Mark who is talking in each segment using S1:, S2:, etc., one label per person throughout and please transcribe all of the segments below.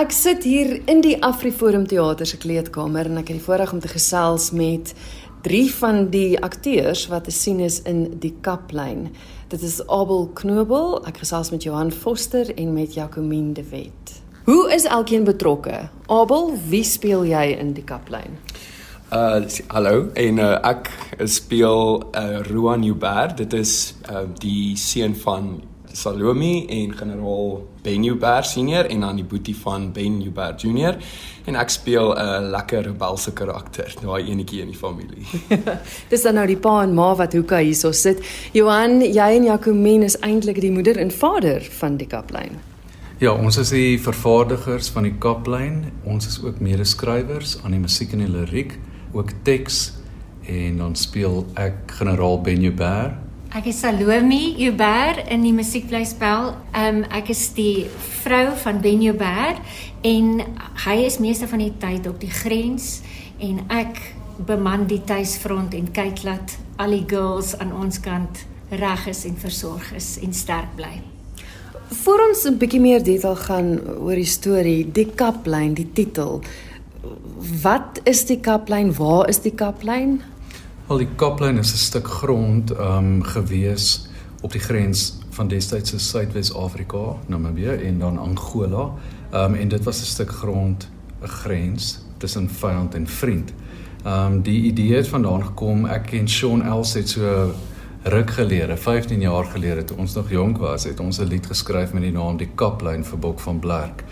S1: Ek sit hier in die Afriforum Theater se kleedkamer en ek het die voorreg om te gesels met drie van die akteurs wat te sien is in die Kaplyn. Dit is Abel Knobel, ek gesels met Johan Foster en met Jacomien de Wet. Hoe is elkeen betrokke? Abel, wie speel jy in die Kaplyn?
S2: Uh hallo en uh, ek speel uh Roan Joubert. Dit is uh die seun van Salome en generaal Ben Joubert senior en dan die boetie van Ben Joubert junior en ek speel 'n lekker rebelse karakter, daai enetjie in die familie.
S1: Dis dan nou die pa en ma wat hoeka hierso sit. Johan, jy en Jacomien is eintlik die moeder en vader van die kaplyn.
S3: Ja, ons is die vervaardigers van die kaplyn. Ons is ook medeskrywers aan die musiek en die liriek, ook teks en dan speel ek generaal Ben Joubert
S4: Ek is Salome Joubert in die musiekblyspel. Ehm um, ek is die vrou van Ben Joubert en hy is meeste van die tyd op die grens en ek beman die tuisfront en kyk dat al die girls aan ons kant reg is en versorg is en sterk bly.
S1: Vir ons 'n bietjie meer detail gaan oor die storie, die kaplyn, die titel. Wat is die kaplyn? Waar is die kaplyn?
S3: Al die Kaplyn is 'n stuk grond um gewees op die grens van destydse Suidwes-Afrika, Namibië en dan Angola. Um en dit was 'n stuk grond, 'n grens tussen vyand en vriend. Um die idee het vandaan gekom. Ek en Sean Els het so ruk gelede, 15 jaar gelede toe ons nog jonk was, het ons 'n lied geskryf met die naam Die Kaplyn vir Bok van Blerk.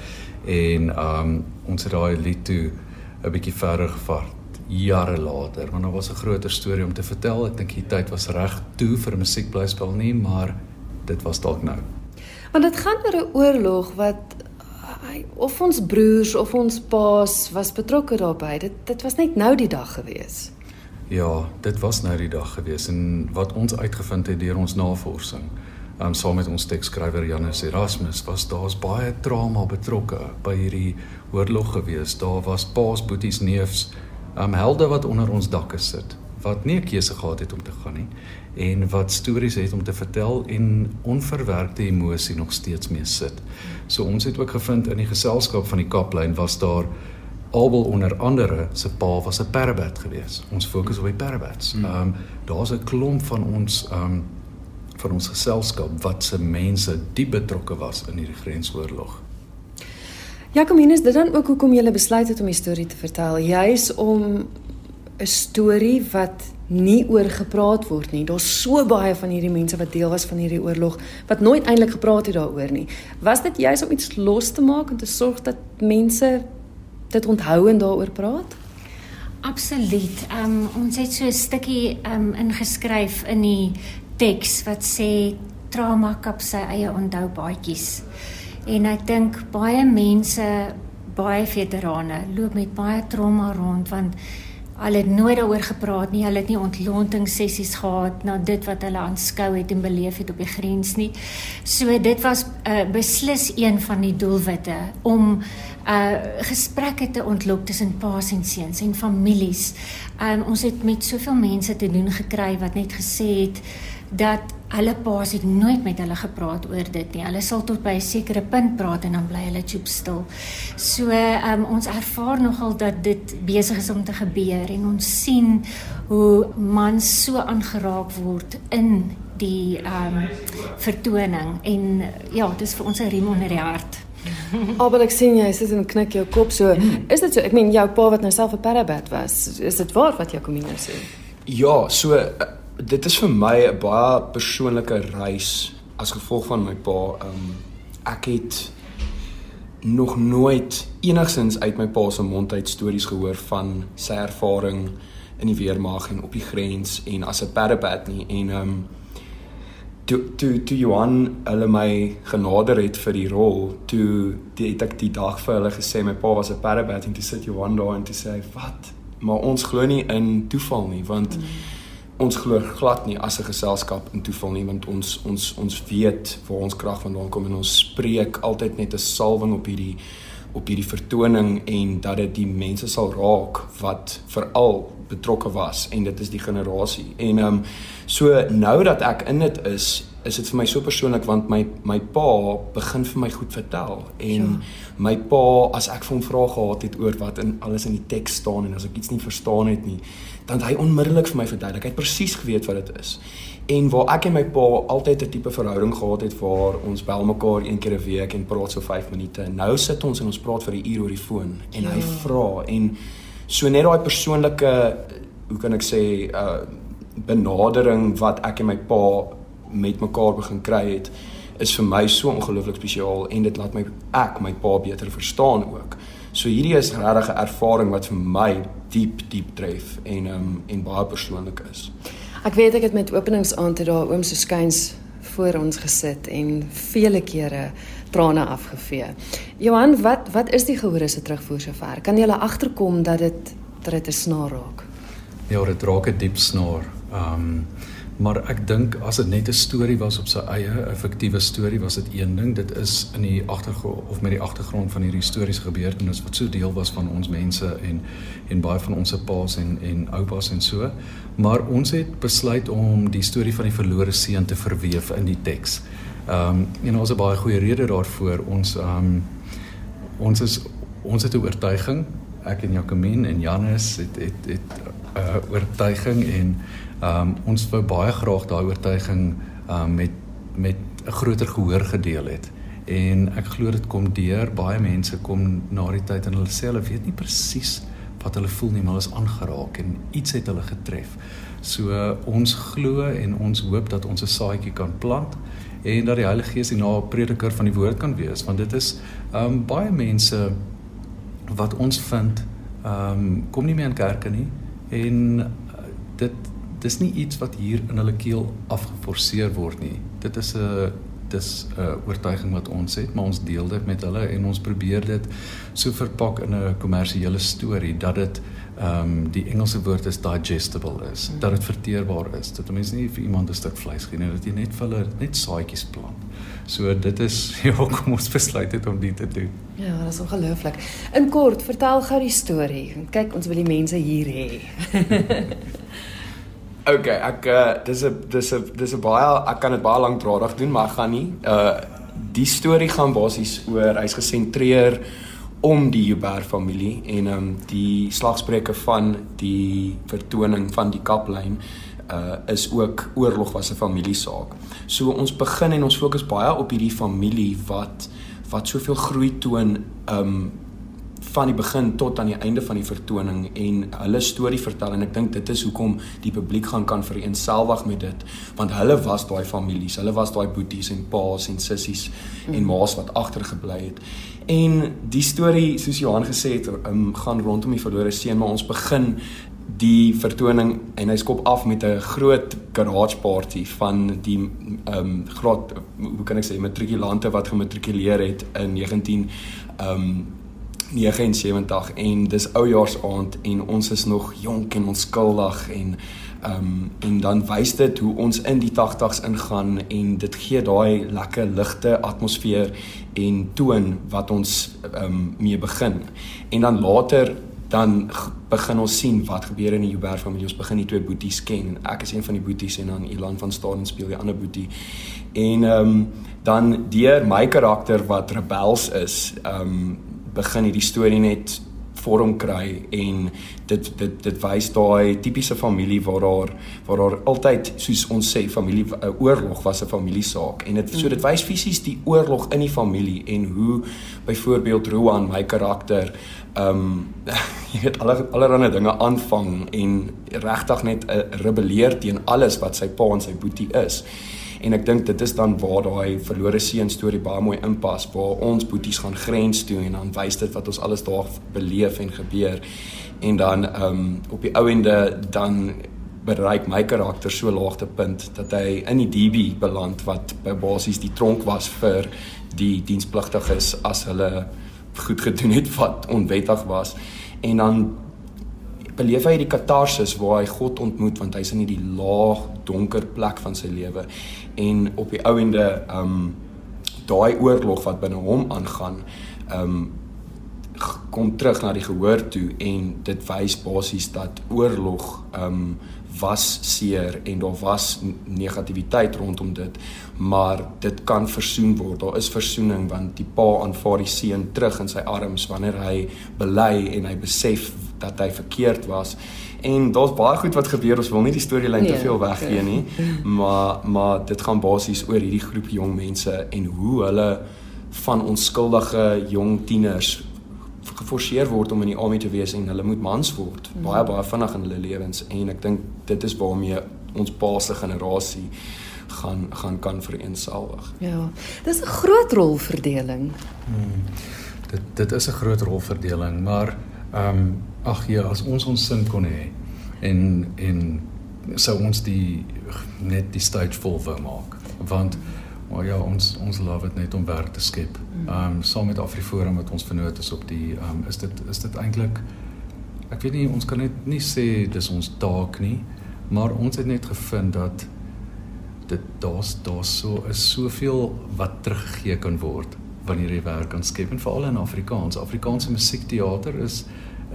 S3: En um ons het daai lied toe 'n bietjie verder gevat jare later want daar was 'n groter storie om te vertel. Ek dink die tyd was reg toe vir musiekblyspel nie, maar dit was dalk nou.
S1: Want dit gaan oor 'n oorlog wat of ons broers of ons paas was betrokke daarbey. Dit dit was net nou die dag gewees.
S3: Ja, dit was nou die dag gewees en wat ons uitgevind het deur ons navorsing, um, saam met ons tekskrywer Janus Erasmus, was daar's baie trauma betrokke by hierdie oorlog gewees. Daar was paas, boeties, neefs, um, helde wat onder ons dakke sit wat nie 'n keuse gehad het om te gaan nie en wat stories het om te vertel en onverwerkte emosie nog steeds mee sit. So ons het ook gevind in die geselskap van die Kaplyn was daar Abel onder andere se pa was 'n perbat geweest. Ons fokus op die perbats. Hmm. Ehm um, daar's 'n klomp van ons ehm um, van ons geselskap wat se mense diep betrokke was in hierdie grensoorlog.
S1: Jacomien is dit dan ook hoekom jy besluit het om die storie te vertel? Juis om 'n storie wat nie oor gepraat word nie. Daar's so baie van hierdie mense wat deel was van hierdie oorlog wat nooit eintlik gepraat het daaroor nie. Was dit juis om iets los te maak en te sorg dat mense dit onthou en daaroor praat?
S4: Absoluut. Ehm um, ons het so 'n stukkie ehm um, ingeskryf in die teks wat sê trauma kap sy eie onthou baadjies. En ek dink baie mense, baie veterane loop met baie trauma rond want hulle het nooit daaroor gepraat nie. Hulle het nie ontlonting sessies gehad na dit wat hulle aanskou het en beleef het op die grens nie. So dit was 'n uh, eh, beslis een van die doelwitte om uh gesprekke te ontlok tussen paas en seuns en families. Um ons het met soveel mense te doen gekry wat net gesê het dat hulle paas het nooit met hulle gepraat oor dit nie. Hulle sal tot by 'n sekere punt praat en dan bly hulle choop stil. So um, ons ervaar nogal dat dit besig is om te gebeur en ons sien hoe mans so aangeraak word in die ehm um, vertoning en ja, dit is vir ons 'n riem onder die hart.
S1: Maar ek sien jy sit en knik jou kop so. Is dit so? Ek meen jou pa wat nou self 'n parabat was. Is dit waar wat Jacomino sê?
S2: Ja, so dit is vir my 'n baie persoonlike reis as gevolg van my pa. Um ek het nog nooit enigsins uit my pa se mond uit stories gehoor van sy ervaring in die weermag en op die grens en as 'n parabat nie en um toe toe toe Johan hulle my genader het vir die rol toe die het ek die dag vir hulle gesê my pa was 'n parabat en toe sit Johan daar en toe sê hy wat maar ons glo nie in toeval nie want mm ons glo glad nie as 'n geselskap in toeval nie want ons ons ons weet waar ons krag vandaan kom en ons spreek altyd net 'n salwing op hierdie op hierdie vertoning en dat dit die mense sal raak wat veral betrokke was en dit is die generasie. En ehm um, so nou dat ek in dit is, is dit vir my so persoonlik want my my pa begin vir my goed vertel. En ja. my pa as ek vir hom vrae gehad het oor wat in alles in die teks staan en as ek iets nie verstaan het nie dan hy onmiddellik vir my verduidelik. Hy het presies geweet wat dit is. En waar ek en my pa altyd 'n tipe verhouding gehad het waar ons bel mekaar een keer 'n week en praat so 5 minute. Nou sit ons en ons praat vir 'n uur oor die foon en ja. hy vra. En so net daai persoonlike hoe kan ek sê uh benadering wat ek en my pa met mekaar begin kry het is vir my so ongelooflik spesiaal en dit laat my ek my pa beter verstaan ook. So hierdie is regtig 'n ervaring wat vir my diep diep tref en um en baie persoonlik is.
S1: Ek weet ek het met openingsaand daar oom so skuins voor ons gesit en vele kere trane afgevee. Johan, wat wat is die gehoor se terugvoer sover? Kan jy hulle agterkom dat dit dat dit 'n snaar raak?
S3: Ja, dit raak 'n diep snaar. Ehm um, maar ek dink as dit net 'n storie was op sy eie, 'n fiktiewe storie, was dit een ding. Dit is in die agtergrond of met die agtergrond van hierdie historiese gebeurtenis wat so deel was van ons mense en en baie van ons se paas en en oupas en so. Maar ons het besluit om die storie van die verlore seun te verweef in die teks. Ehm um, en ons het baie goeie rede daarvoor. Ons ehm um, ons is ons het 'n oortuiging. Ek en Jacqueline en Janus het het het 'n uh, oortuiging en um, ons wou baie graag daai oortuiging um, met met 'n groter gehoor gedeel het. En ek glo dit kom deur baie mense kom na die tyd en hulle sê hulle weet nie presies wat hulle voel nie, maar hulle is aangeraak en iets het hulle getref. So uh, ons glo en ons hoop dat ons 'n saadjie kan plant en dat die Heilige Gees die naprediker van die woord kan wees want dit is um, baie mense wat ons vind um, kom nie meer in kerke nie en uh, dit dis nie iets wat hier in hulle keel afgeforceer word nie. Dit is 'n dis 'n oortuiging wat ons het maar ons deel dit met hulle en ons probeer dit so verpak in 'n kommersiële storie dat dit ehm um, die Engelse woord is digestible is, mm. dat dit verteerbaar is. Dat mense nie vir iemand 'n stuk vleis gee nie, dat jy net vir hulle net saadjies plant. So dit is ja, kom ons besluit het om dit te doen.
S1: Ja, dit is ongelooflik. In kort, vertel gou die storie. Kyk, ons wil die mense hier hê.
S2: okay, ek uh, dis 'n dis 'n dis 'n baie ek kan dit baie lank draadig doen, maar ek gaan nie. Uh die storie gaan basies oor hy's gesentreer om die Huber familie en ehm um, die slagspreuke van die vertoning van die kaplyn uh is ook oorlog was 'n familiesaak. So ons begin en ons fokus baie op hierdie familie wat wat soveel groei toon ehm um, van die begin tot aan die einde van die vertoning en hulle storie vertel en ek dink dit is hoekom die publiek gaan kan vereenselwig met dit want hulle was daai families, hulle was daai boeties en paas en sissies en maas wat agtergebly het. En die storie soos Johan gesê het, um, gaan rondom die verlore seun, maar ons begin die vertoning en hy skop af met 'n groot garage party van die ehm um, groot hoe kan ek sê matrikulante wat gematrikuleer het in 19 ehm um, 79 en dis oujaarsaand en ons is nog jonk en onskuldig en Ehm um, en dan wys dit hoe ons in die 80's ingaan en dit gee daai lekker ligte atmosfeer en toon wat ons ehm um, mee begin. En dan later dan begin ons sien wat gebeur in die Joubert familie. Ons begin die twee boeties ken. Ek is een van die boeties en dan Ilan van Staden speel die ander boetie. En ehm um, dan deur my karakter wat rebels is, ehm um, begin hierdie storie net vorm kry en dit dit dit wys daai tipiese familie waar daar waar daar altyd soos ons sê familie uh, oorlog was 'n familiesaak. En dit so dit wys fisies die oorlog in die familie en hoe byvoorbeeld Roan my karakter ehm um, jy weet alle allerlei dinge aanvang en regtig net uh, rebelleer teen alles wat sy pa en sy boetie is en ek dink dit is dan waar daai verlore seun storie baie mooi inpas waar ons boeties gaan grens toe en dan wys dit wat ons alles daar beleef en gebeur. En dan ehm um, op die ou ende dan bereik my karakter so laagtepunt dat hy in die DB beland wat basies die tronk was vir die dienspligtiges as hulle goed gedoen het wat onwettig was. En dan beleef hy die katarsis waar hy God ontmoet want hy's in hierdie laag donker plek van sy lewe. En op die ou ende um daai oorlog wat binne hom aangaan um kom terug na die gehoor toe en dit wys basies dat oorlog um, was seer en daar was negativiteit rondom dit maar dit kan versoen word. Daar is versoening want die pa aanvaar die seun terug in sy arms wanneer hy bely en hy besef dat hy verkeerd was. En daar's baie goed wat gebeur ons wil nie die storielyn nee, te veel weggee nie maar maar dit gaan basies oor hierdie groep jong mense en hoe hulle van onskuldige jong tieners geforseer word om in die army te wees en hulle moet mans word mm. baie baie vinnig in hulle lewens en ek dink dit is waarmee ons paase generasie gaan gaan kan vereensalwig.
S1: Ja. Dis 'n groot rolverdeling.
S3: Hmm. Dit dit is 'n groot rolverdeling, maar ehm um, ag ja, as ons ons sin kon hê en en sou ons die net die stage vol wou maak. Want Maar ja, ons ons love dit net om werk te skep. Ehm um, saam met Afriforum wat ons vernoot is op die ehm um, is dit is dit eintlik ek weet nie ons kan net nie sê dis ons taak nie, maar ons het net gevind dat dit daar's daar's so is soveel wat teruggegee kan word wanneer jy werk kan skep en veral in Afrikaans. Afrikaanse musiekteater is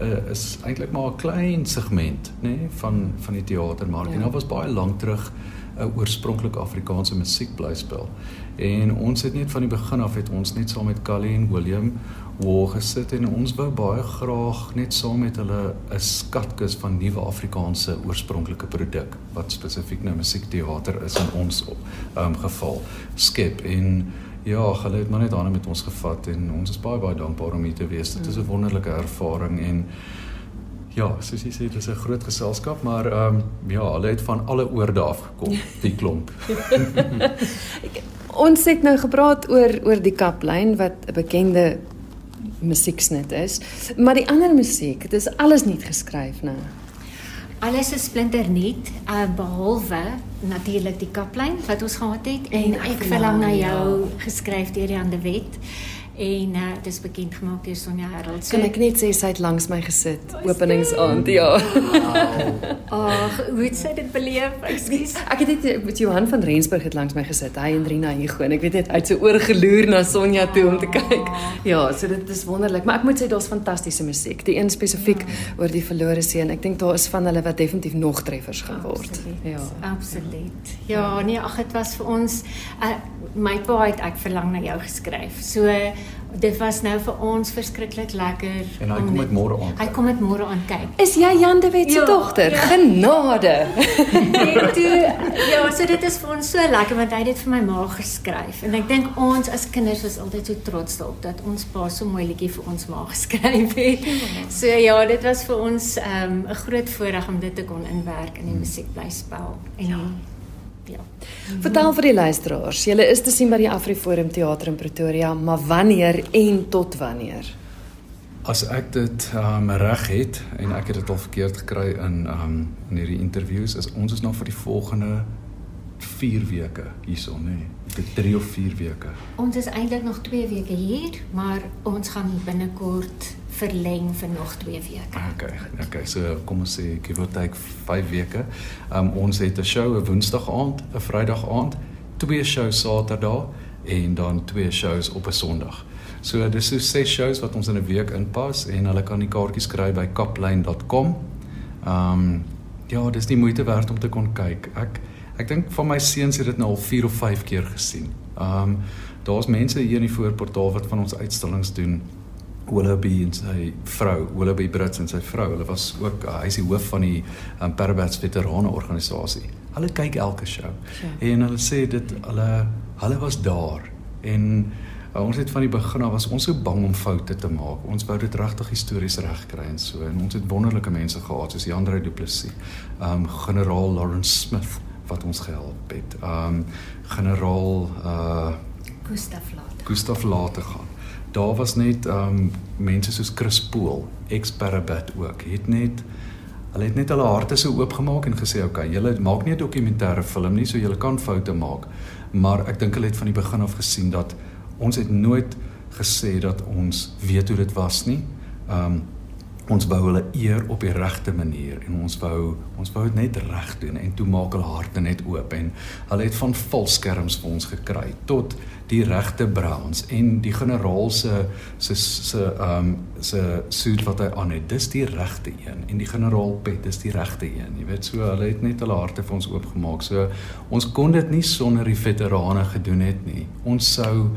S3: uh, is eintlik maar 'n klein segment, nê, nee, van van die teatermark. Ja. En daar was baie lank terug 'n oorspronklike Afrikaanse musiekblyspel. En ons het net van die begin af het ons net saam met Callie en William waar gesit en ons wou baie graag net saam met hulle 'n skatkis van nuwe Afrikaanse oorspronklike produk wat spesifiek nou musiekteater is in ons op um, geval skep en ja, hulle het maar net aan met ons gevat en ons is baie baie dankbaar om hier te wees. Dit is 'n wonderlike ervaring en Ja, soos jy sê, dit is 'n groot geselskap, maar ehm um, ja, hulle het van alle oorde af gekom, die klomp.
S1: Ons het nou gepraat oor oor die kaplyn wat 'n bekende musieksnit is, maar die ander musiek, dit is alles nie geskryf nou.
S4: Alles is splinter nuut, uh, behalwe natuurlik die kaplyn wat ons gehad het en, en ek verlang na jou ja. geskryf deur Jan de Wet en uh, dit is bekend gemaak deur Sonja Harold.
S1: So, kan ek net sê sy het langs my gesit openingsaand, ja.
S4: Ag, hoe het sy dit beleef? Ekskuus.
S1: Ek het dit met Johan van Rensburg het langs my gesit. Hy en Rina Hugo en ek weet net uit sy oor geloer na Sonja toe om te kyk. Ja, so dit is wonderlik, maar ek moet sê daar's fantastiese musiek. Die een spesifiek ja. oor die verlore seun. Ek dink daar is van hulle wat definitief nog treffers gaan word.
S4: Absoluut. Ja. Absoluut. Ja, nee, ag dit was vir ons uh, my pa het ek verlang na jou geskryf. So dit was nou vir ons verskriklik lekker.
S3: En hy kom met môre aan.
S4: Hy kom met môre aan kyk.
S1: Is jy Jan de Wet se ja, dogter? Ja. Genade.
S4: nee, toe, ja, so dit is vir ons so lekker want hy het dit vir my ma geskryf. En ek dink ons as kinders was altyd so trots daarop dat ons pa so mooi liedjie vir ons ma geskryf het. So ja, dit was vir ons ehm, 'n um, groot voorreg om dit te kon inwerk in die musiekblyspel. En ja.
S1: Ja. Vertel vir die luisteraars, julle is te sien by die Afriforum Theater in Pretoria, maar wanneer en tot wanneer?
S3: As ek dit um reg het en ek het dit al verkeerd gekry in um in hierdie interviews is ons is nog vir die volgende 4 weke hierson nê. Nee. Dit 3 of 4 weke.
S4: Ons is eintlik nog 2 weke hier, maar ons gaan binnekort verleng vir nog 2 weke.
S3: Okay. Okay, so kom ons sê give or take 5 weke. Um ons het 'n show 'n Woensdag aand, 'n Vrydag aand, twee shows Saterdag en dan twee shows op 'n Sondag. So dis so ses shows wat ons in 'n week inpas en hulle kan die kaartjies kry by kapline.com. Um ja, dis die moeite werd om te kon kyk. Ek ek dink van my seuns het dit nou al 4 of 5 keer gesien. Um daar's mense hier in die voorportaal wat van ons uitstallings doen Willoughby en sy vrou, Willoughby Brits en sy vrou, hulle was ook uh, hy is die hoof van die um, Parabats veterane organisasie. Hulle kyk elke show. Ja. En hulle sê dit hulle hulle was daar en uh, ons het van die begin af was ons so bang om foute te maak. Ons wou dit regtig histories regkry en so en ons het wonderlike mense gehad soos Jandre Du Plessis, um generaal Lawrence Smith wat ons gehelp het. Um generaal uh
S4: Gustav Laat.
S3: Gustav Laat gaan daar was net um, mense soos Chris Pool, ex-Parabat ook, het net hulle het net hulle harte so oopgemaak en gesê okay, julle maak nie 'n dokumentêre film nie, so julle kan foute maak. Maar ek dink hulle het van die begin af gesien dat ons het nooit gesê dat ons weet hoe dit was nie. Um, ons wou hulle eer op die regte manier en ons wou ons wou dit net reg doen en toe maak hulle harte net oop en hulle het van volskerms vir ons gekry tot die regte browns en die generaal se se se ehm um, se suit wat hy aan het. Dis die regte een en die generaal pet dis die regte een jy weet. So hulle het net hulle harte vir ons oopgemaak. So ons kon dit nie sonder die veterane gedoen het nie. Ons sou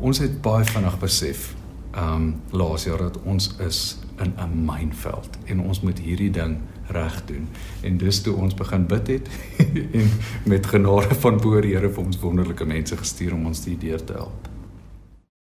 S3: ons het baie vinnig besef ehm um, laas jaar dat ons is in 'n mynveld en ons moet hierdie ding reg doen. En dis toe ons begin bid het en met genade van bo die Here vir ons wonderlike mense gestuur om ons hierdeur te help.